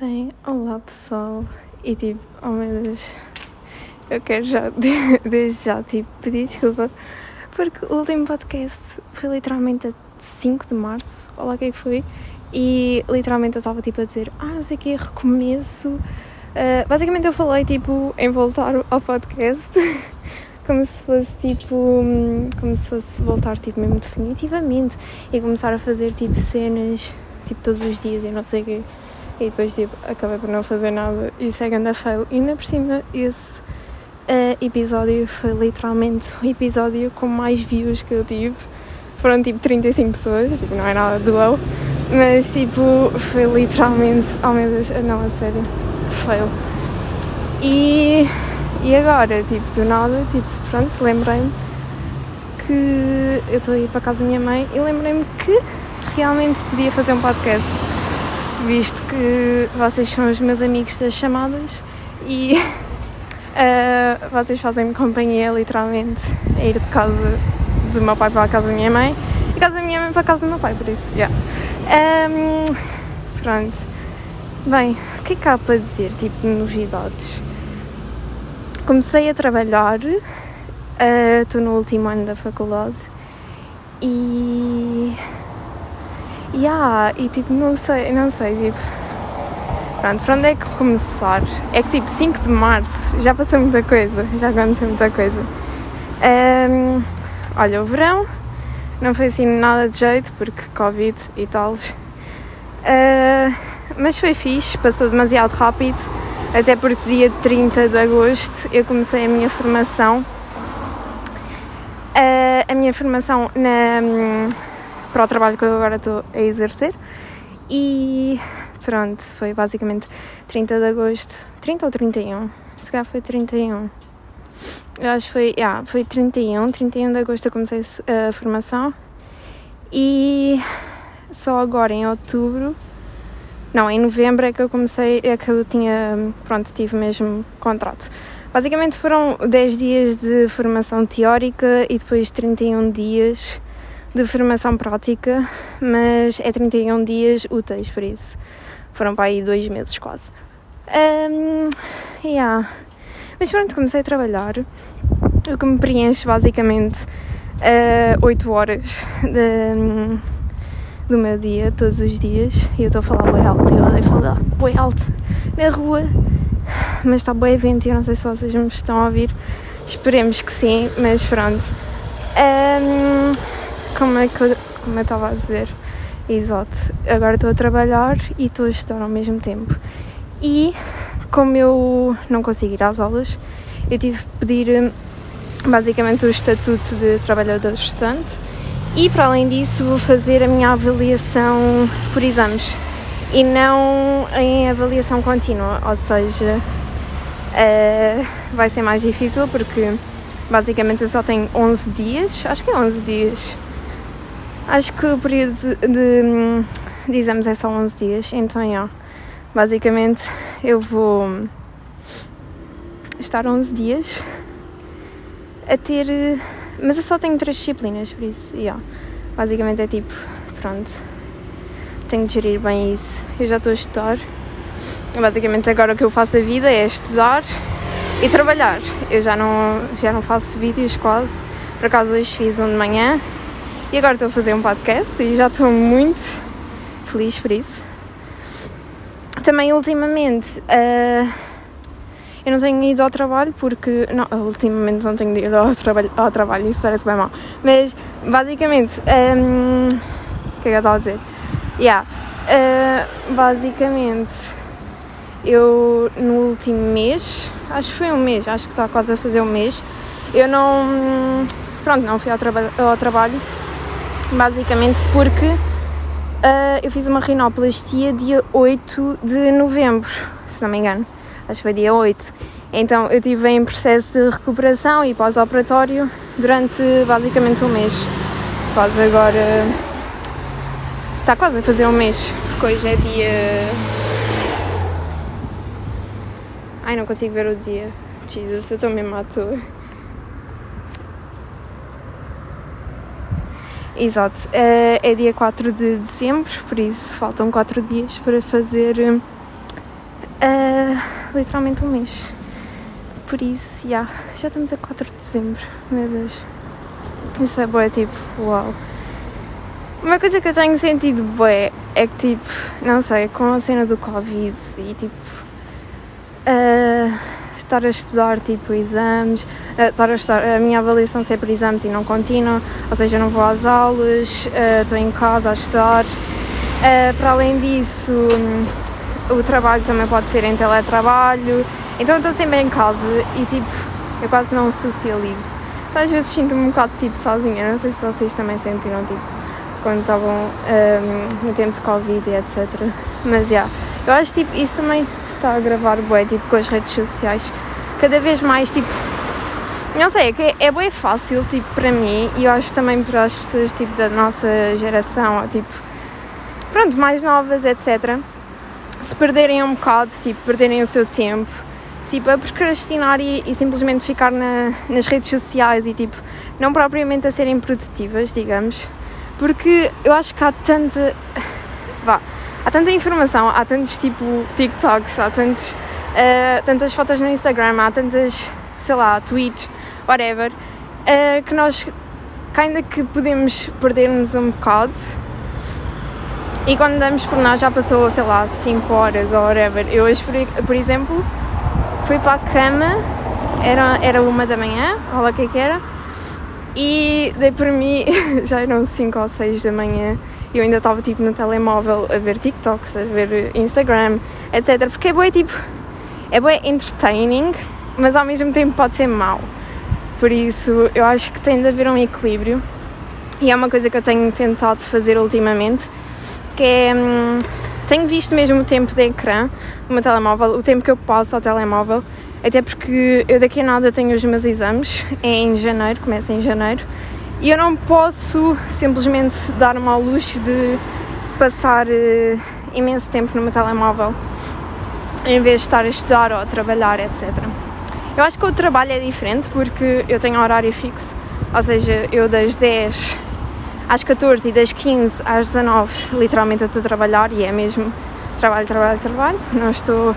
Bem, olá pessoal. E tipo, oh meu Deus, eu quero já, desde já, tipo, pedir desculpa porque o último podcast foi literalmente a 5 de março, olha o que é que foi, e literalmente eu estava tipo a dizer, ah, não sei o que, recomeço. Uh, basicamente eu falei tipo em voltar ao podcast, como se fosse tipo, como se fosse voltar tipo mesmo definitivamente e começar a fazer tipo cenas tipo todos os dias e não sei o quê. E depois, tipo, acabei por não fazer nada e segue anda fail. E ainda por cima, esse uh, episódio foi literalmente o episódio com mais views que eu tive. Foram tipo 35 pessoas, tipo, não é nada do low. Mas, tipo, foi literalmente, oh meu Deus, não, a sério, fail. E, e agora, tipo, do nada, tipo, pronto, lembrei-me que eu estou a ir para a casa da minha mãe e lembrei-me que realmente podia fazer um podcast visto que vocês são os meus amigos das chamadas e uh, vocês fazem-me companhia literalmente a ir de casa do meu pai para a casa da minha mãe e casa da minha mãe para a casa do meu pai, por isso, já. Yeah. Um, pronto. Bem, o que é que há para dizer, tipo de novidades? Comecei a trabalhar, estou uh, no último ano da faculdade e Yeah, e tipo, não sei, não sei, tipo. Pronto, para onde é que começar? É que tipo, 5 de março já passou muita coisa, já aconteceu muita coisa. Um, olha, o verão não foi assim nada de jeito, porque Covid e tal. Uh, mas foi fixe, passou demasiado rápido, até porque dia 30 de agosto eu comecei a minha formação. Uh, a minha formação na para o trabalho que eu agora estou a exercer. E pronto, foi basicamente 30 de agosto. 30 ou 31? Se calhar foi 31. Eu acho que foi, yeah, foi 31. 31 de agosto eu comecei a formação. E só agora em outubro, não, em novembro é que eu comecei, é que eu tinha, pronto, tive mesmo contrato. Basicamente foram 10 dias de formação teórica e depois 31 dias de formação prática, mas é 31 dias úteis, por isso foram para aí dois meses quase. Um, yeah. Mas pronto, comecei a trabalhar, o que me preenche basicamente uh, 8 horas de, do meu dia, todos os dias. E eu estou a falar bem alto, eu odeio falar bem alto na rua, mas está bem vento e eu não sei se vocês me estão a ouvir. Esperemos que sim, mas pronto. Um, como é que eu, como estava a dizer? Exato. Agora estou a trabalhar e estou a estudar ao mesmo tempo. E como eu não consigo ir às aulas, eu tive que pedir hum, basicamente o estatuto de trabalhador estudante e para além disso vou fazer a minha avaliação por exames e não em avaliação contínua, ou seja, uh, vai ser mais difícil porque basicamente eu só tenho 11 dias, acho que é 11 dias Acho que o período de, de, exames é só 11 dias, então, yeah, basicamente eu vou estar 11 dias a ter. Mas eu só tenho 3 disciplinas, por isso, yeah, basicamente é tipo, pronto, tenho de gerir bem isso. Eu já estou a estudar, basicamente agora o que eu faço da vida é estudar e trabalhar. Eu já não, já não faço vídeos quase, por acaso hoje fiz um de manhã e agora estou a fazer um podcast e já estou muito feliz por isso. Também ultimamente uh, eu não tenho ido ao trabalho porque. Não, ultimamente não tenho ido ao trabalho, ao trabalho isso parece bem mal. Mas basicamente. Um, o que é que eu estava a dizer? Yeah, uh, basicamente eu no último mês, acho que foi um mês, acho que está quase a fazer um mês, eu não. Pronto, não fui ao, traba ao trabalho basicamente porque uh, eu fiz uma rinoplastia dia 8 de novembro, se não me engano, acho que foi dia 8. Então eu estive em processo de recuperação e pós-operatório durante basicamente um mês. Quase agora. Está quase a fazer um mês, porque hoje é dia. Ai, não consigo ver o dia. Jesus, eu estou mesmo à toa. Exato, é, é dia 4 de dezembro, por isso faltam 4 dias para fazer literalmente um mês. Por isso, yeah, já estamos a 4 de dezembro, meu Deus. Isso é boa, tipo, uau. Uma coisa que eu tenho sentido bué é que tipo, não sei, com a cena do Covid e tipo uh, estar a estudar tipo exames, uh, estar a, a minha avaliação ser por exames e não contínua, ou seja, não vou às aulas, uh, estou em casa a estudar. para além disso, um, o trabalho também pode ser em teletrabalho, então estou sempre em casa e tipo, eu quase não socializo. Então às vezes sinto-me um bocado tipo sozinha, não sei se vocês também sentiram tipo quando estavam um, no tempo de Covid e etc. Mas já, yeah, eu acho tipo isso também está a gravar bué, tipo com as redes sociais, cada vez mais tipo. Não sei, é que é bem fácil, tipo, para mim e eu acho também para as pessoas, tipo, da nossa geração, ou, tipo, pronto, mais novas, etc., se perderem um bocado, tipo, perderem o seu tempo, tipo, a procrastinar e, e simplesmente ficar na, nas redes sociais e, tipo, não propriamente a serem produtivas, digamos, porque eu acho que há tanta. Vá, há tanta informação, há tantos tipo TikToks, há tantos, uh, tantas fotos no Instagram, há tantas, sei lá, tweets, whatever, uh, que nós ainda que podemos perder-nos um bocado. E quando damos por nós já passou, sei lá, 5 horas ou whatever. Eu hoje, por, por exemplo, fui para a cama, era, era uma da manhã, olha o que é que era, e dei por mim, já eram 5 ou 6 da manhã e eu ainda estava tipo no telemóvel a ver TikToks, a ver Instagram, etc. Porque é bem tipo, é bem entertaining, mas ao mesmo tempo pode ser mau. Por isso eu acho que tem de haver um equilíbrio e é uma coisa que eu tenho tentado fazer ultimamente, que é. Hum, tenho visto mesmo o tempo de ecrã do meu telemóvel, o tempo que eu passo ao telemóvel até porque eu daqui a nada tenho os meus exames, é em janeiro, começa em janeiro, e eu não posso simplesmente dar-me ao luxo de passar uh, imenso tempo no meu telemóvel em vez de estar a estudar ou a trabalhar, etc. Eu acho que o trabalho é diferente porque eu tenho horário fixo, ou seja, eu das 10 às 14 e das 15 às 19 literalmente eu estou a trabalhar e é mesmo trabalho, trabalho, trabalho, não estou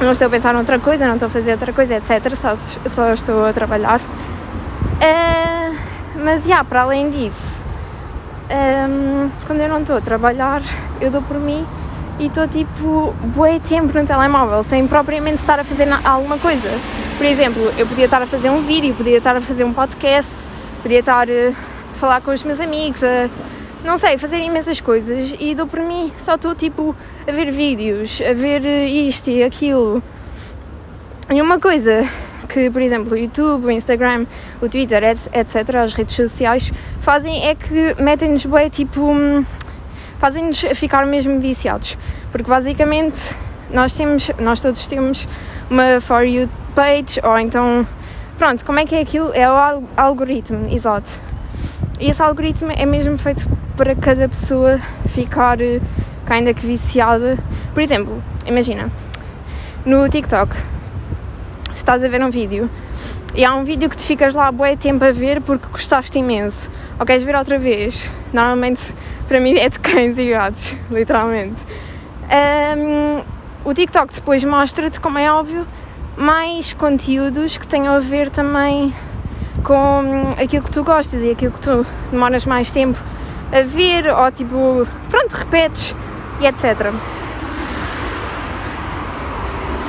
não estou a pensar noutra coisa, não estou a fazer outra coisa, etc. Só, só estou a trabalhar. Uh, mas, já, yeah, para além disso, um, quando eu não estou a trabalhar, eu dou por mim e estou tipo bué tempo no telemóvel, sem propriamente estar a fazer alguma coisa. Por exemplo, eu podia estar a fazer um vídeo, podia estar a fazer um podcast, podia estar a falar com os meus amigos, a não sei, fazer imensas coisas e dou por mim, só estou tipo a ver vídeos, a ver isto e aquilo. E uma coisa que, por exemplo, o YouTube, o Instagram, o Twitter, etc., as redes sociais fazem é que metem-nos bem, tipo, fazem-nos ficar mesmo viciados. Porque basicamente nós temos, nós todos temos uma For You page, ou então, pronto, como é que é aquilo? É o algoritmo, exato. E esse algoritmo é mesmo feito para cada pessoa ficar eh, ainda que viciada. Por exemplo, imagina, no TikTok, estás a ver um vídeo e há um vídeo que te ficas lá bué tempo a ver porque gostaste imenso ou queres ver outra vez. Normalmente, para mim, é de cães e gatos, literalmente. Um, o TikTok depois mostra-te, como é óbvio, mais conteúdos que tenham a ver também com aquilo que tu gostas e aquilo que tu demoras mais tempo a ver ou tipo, pronto, repetes e etc.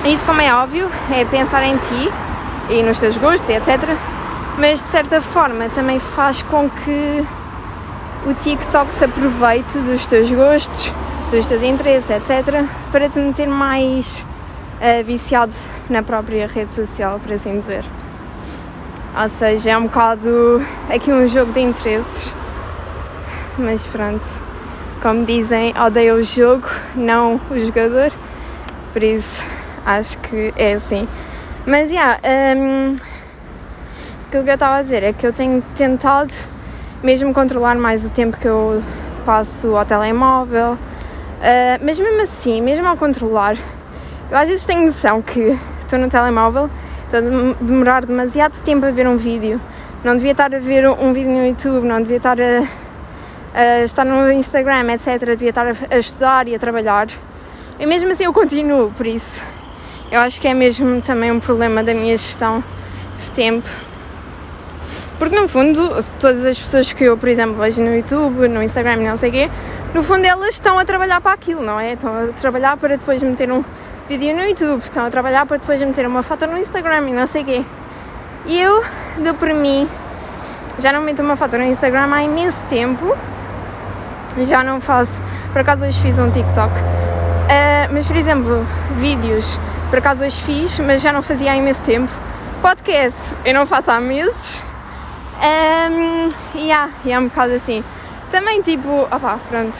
Isso, como é óbvio, é pensar em ti e nos teus gostos etc. Mas de certa forma também faz com que o TikTok se aproveite dos teus gostos, dos teus interesses, etc., para te meter mais uh, viciado na própria rede social, por assim dizer. Ou seja, é um bocado aqui um jogo de interesses mas pronto, como dizem, odeio o jogo, não o jogador, por isso acho que é assim. Mas, yeah, um, aquilo que eu estava a dizer é que eu tenho tentado mesmo controlar mais o tempo que eu passo ao telemóvel, uh, mas mesmo assim, mesmo ao controlar, eu às vezes tenho noção que estou no telemóvel, estou a demorar demasiado tempo a ver um vídeo, não devia estar a ver um vídeo no YouTube, não devia estar a uh, estar no Instagram, etc., devia estar a, a, estudar e a trabalhar. E mesmo assim eu continuo, por isso eu acho que é mesmo também um problema da minha gestão de tempo. Porque no fundo, todas as pessoas que eu, por exemplo, vejo no YouTube, no Instagram não sei o quê, no fundo elas estão a trabalhar para aquilo, não é? Estão a trabalhar para depois meter um vídeo no YouTube, estão a trabalhar para depois meter uma foto no Instagram e não sei o quê. E eu dou por mim, já não meto uma foto no Instagram há imenso tempo, já não faço, por acaso hoje fiz um TikTok, uh, mas por exemplo, vídeos por acaso hoje fiz, mas já não fazia há imenso tempo. Podcast eu não faço há meses. E há, e é um bocado assim. Também tipo, opá, pronto.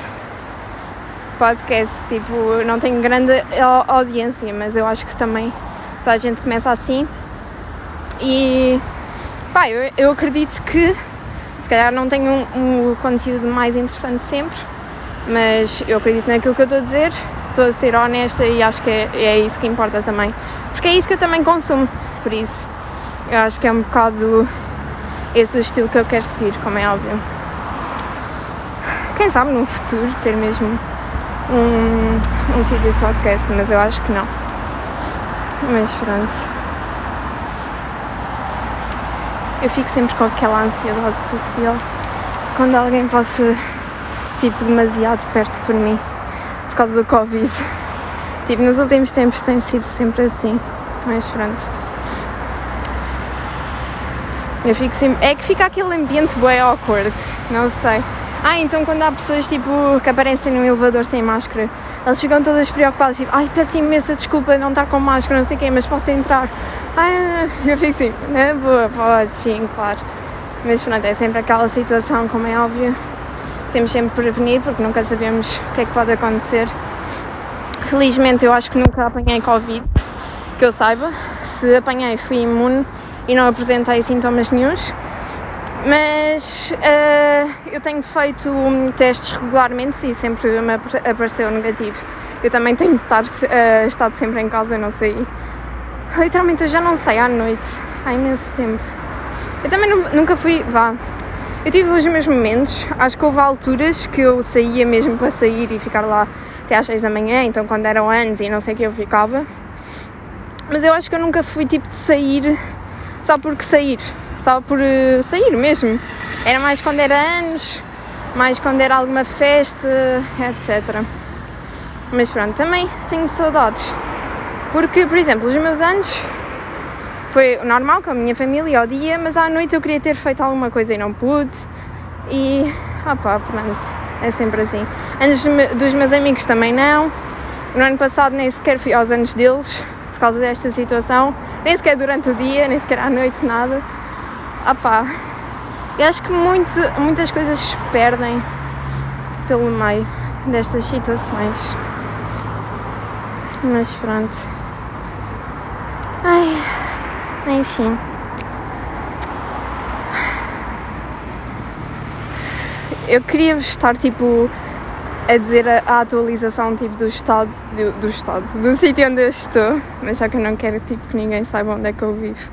Podcast, tipo, não tenho grande audiência, mas eu acho que também toda a gente começa assim. E pá, eu, eu acredito que se calhar não tenho um, um conteúdo mais interessante sempre, mas eu acredito naquilo que eu estou a dizer estou a ser honesta e acho que é, é isso que importa também. Porque é isso que eu também consumo, por isso eu acho que é um bocado esse o estilo que eu quero seguir, como é óbvio. Quem sabe no futuro ter mesmo um, um sítio de podcast, mas eu acho que não. Mas pronto. Eu fico sempre com aquela ansiedade social quando alguém passa tipo demasiado perto por mim causa do Covid. Tipo, nos últimos tempos tem sido sempre assim. Mas pronto. Eu fico sempre. É que fica aquele ambiente bem awkward. Não sei. Ah, então quando há pessoas tipo que aparecem no elevador sem máscara, elas ficam todas preocupadas, tipo, ai, peço imensa desculpa de não estar com máscara, não sei quê, mas posso entrar. Ai, eu fico assim, é boa, pode, sim, claro. Mas pronto, é sempre aquela situação, como é óbvio, temos sempre prevenir porque nunca sabemos o que é que pode acontecer. Felizmente eu acho que nunca apanhei Covid, que eu saiba. Se apanhei fui imune e não apresentei sintomas nenhums. Mas uh, eu tenho feito testes regularmente e sempre me apareceu negativo. Eu também tenho estar, uh, estado sempre em casa, não sei. Literalmente eu já não sei à noite, há imenso tempo. Eu também nunca fui, vá, eu tive os meus momentos, acho que houve alturas que eu saía mesmo para sair e ficar lá até às 6 da manhã, então quando eram anos e não sei o que eu ficava. Mas eu acho que eu nunca fui tipo de sair só porque sair, só por uh, sair mesmo. Era mais quando era anos, mais quando era alguma festa, etc. Mas pronto, também tenho saudades. Porque, por exemplo, os meus anos foi normal com a minha família ao dia, mas à noite eu queria ter feito alguma coisa e não pude. E, opá, pronto, é sempre assim. Anos dos meus amigos também não. No ano passado nem sequer fui aos anos deles por causa desta situação, nem sequer durante o dia, nem sequer à noite, nada. Opá, eu acho que muito, muitas coisas se perdem pelo meio destas situações. Mas pronto. Ai. Enfim. Eu queria estar tipo a dizer a, a, atualização tipo do estado do, do estado do sítio onde eu estou, mas só que eu não quero tipo que ninguém saiba onde é que eu vivo,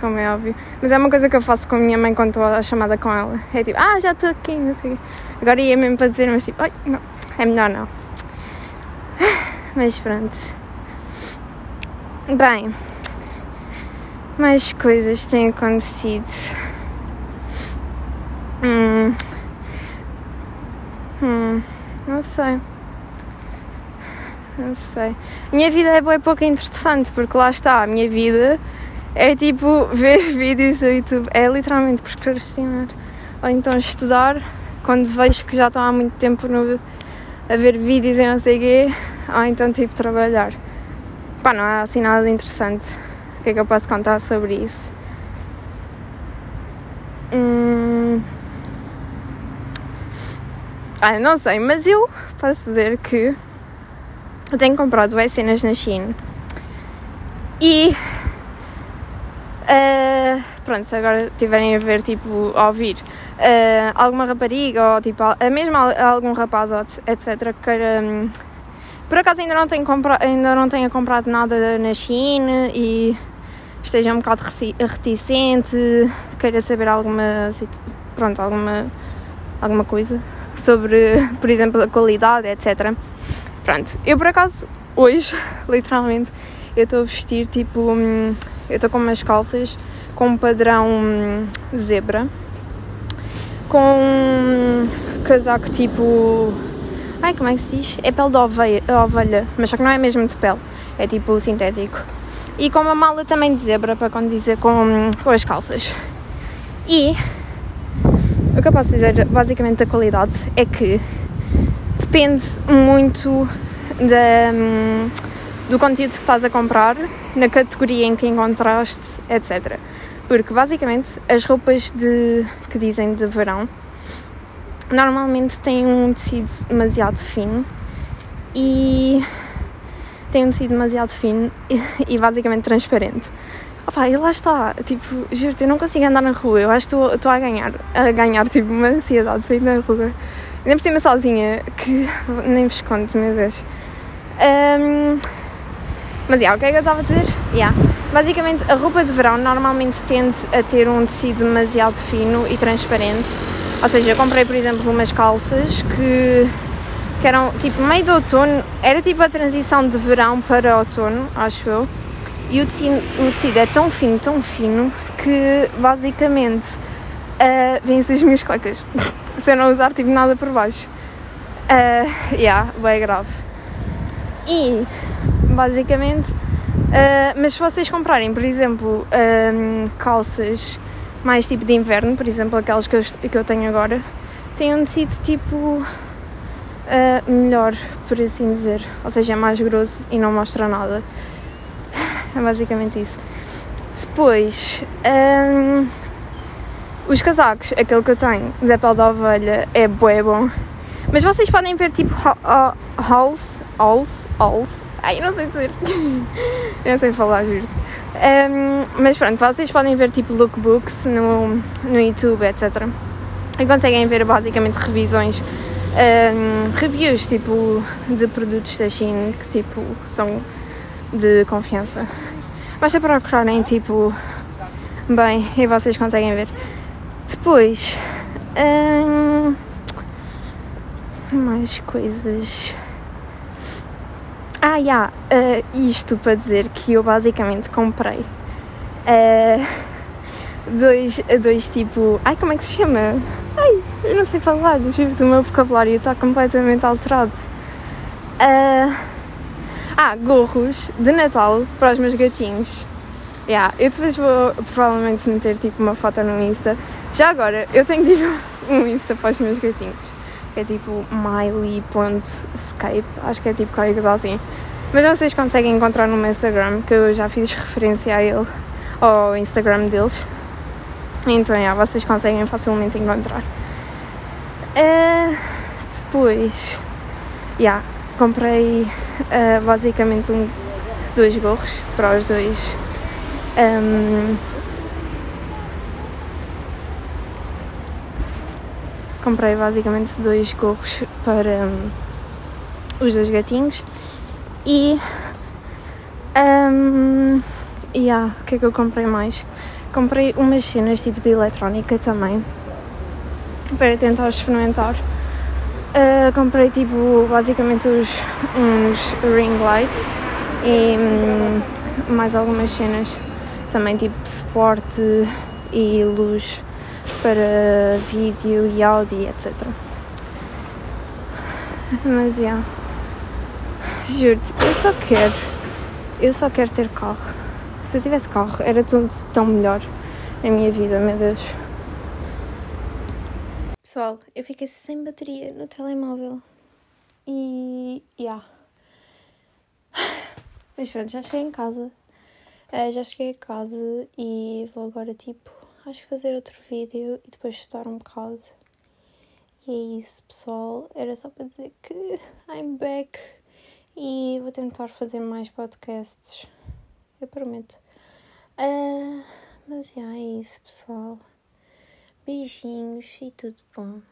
como é óbvio. Mas é uma coisa que eu faço com a minha mãe quando estou a chamada com ela. É tipo, ah, já estou aqui, não sei. Agora ia mesmo para dizer, mas tipo, ai, não, é melhor não. Mas pronto. Bem, mais coisas têm acontecido. Hum. Hum. Não sei. Não sei. Minha vida é bem pouco interessante porque lá está, a minha vida é tipo ver vídeos do YouTube, é literalmente procrastinar. Ou então estudar quando vejo que já estou há muito tempo no, a ver vídeos e não sei o quê, ou então tipo trabalhar. Pá, não há assim nada interessante que é que eu posso contar sobre isso? Hum... Ah, não sei, mas eu posso dizer que eu tenho comprado bem cenas na China e uh, pronto, se agora tiverem a ver, tipo, a ouvir uh, alguma rapariga ou tipo, a mesmo algum rapaz, etc., que queira. Um, por acaso ainda não tenho, ainda não tenho comprado nada na China e esteja um bocado reticente, queira saber alguma, pronto, alguma, alguma coisa sobre, por exemplo, a qualidade, etc. Pronto, eu por acaso hoje, literalmente, eu estou a vestir tipo. Hum, eu estou com umas calças com um padrão hum, zebra, com um casaco tipo. Ai, como é que se diz? É pele de ovelha, ovelha, mas só que não é mesmo de pele, é tipo sintético. E com uma mala também de zebra para condizer com, com as calças. E o que eu posso dizer basicamente da qualidade é que depende muito da, hum, do conteúdo que estás a comprar, na categoria em que encontraste, etc. Porque basicamente as roupas de, que dizem de verão normalmente têm um tecido demasiado fino e tem um tecido demasiado fino e, e basicamente transparente. Opa, e lá está, tipo, juro-te, eu não consigo andar na rua, eu acho que estou a ganhar, a ganhar, tipo, uma ansiedade de sair na rua. Ainda por cima sozinha, que nem vos conto, meu Deus. Um, mas, yeah, o que é que eu estava a dizer? Yeah. Basicamente, a roupa de verão normalmente tende a ter um tecido demasiado fino e transparente. Ou seja, eu comprei, por exemplo, umas calças que, que eram, tipo, meio de outono. Era, tipo, a transição de verão para outono, acho eu e o tecido, o tecido é tão fino, tão fino, que basicamente uh, vêm-se as minhas cuecas. Se eu não usar tipo nada por baixo. Uh, yeah, bem grave. E basicamente, uh, mas se vocês comprarem, por exemplo, um, calças mais tipo de inverno, por exemplo, aquelas que eu, que eu tenho agora, têm um tecido tipo uh, melhor, por assim dizer. Ou seja, é mais grosso e não mostra nada. É basicamente isso. Depois, hum, os casacos, aquele que eu tenho da pele da ovelha, é bué bom. Mas vocês podem ver tipo hauls, hauls, hauls. Ai, não sei dizer. eu não sei falar, juro. Um, mas pronto, vocês podem ver tipo lookbooks no, no YouTube, etc. E conseguem ver basicamente revisões, um, reviews tipo de produtos da China que tipo são de confiança. Basta procurarem tipo bem e vocês conseguem ver. Depois hum, mais coisas. Ah, yeah, uh, isto para dizer que eu basicamente comprei uh, dois, dois tipo. Ai, como é que se chama? Eu não sei falar, juro, o meu vocabulário está completamente alterado. Uh, ah, gorros de Natal para os meus gatinhos. Yeah, eu depois vou provavelmente meter tipo uma foto no Insta. Já agora, eu tenho tipo um Insta para os meus gatinhos. Que é tipo miley.scape. Acho que é tipo coisa assim. Mas vocês conseguem encontrar no meu Instagram, que eu já fiz referência a ele, ao Instagram deles. Então, yeah, vocês conseguem facilmente encontrar. Uh, depois, yeah, comprei uh, basicamente um, dois gorros para os dois. Um, comprei basicamente dois gorros para um, os dois gatinhos e um, yeah, o que é que eu comprei mais? Comprei umas cenas tipo de eletrónica também para tentar experimentar Uh, comprei tipo basicamente os, uns ring lights e um, mais algumas cenas também tipo suporte e luz para vídeo e áudio etc. Mas yeah. juro-te, eu só quero eu só quero ter carro. Se eu tivesse carro era tudo tão melhor na minha vida, meu Deus. Pessoal, eu fiquei sem bateria no telemóvel e. Yeah. Mas pronto, já cheguei em casa. Uh, já cheguei a casa e vou agora, tipo, acho que fazer outro vídeo e depois estudar um bocado. E é isso, pessoal. Era só para dizer que I'm back e vou tentar fazer mais podcasts. Eu prometo. Uh, mas yeah, é isso, pessoal. Beijinhos e tudo bom.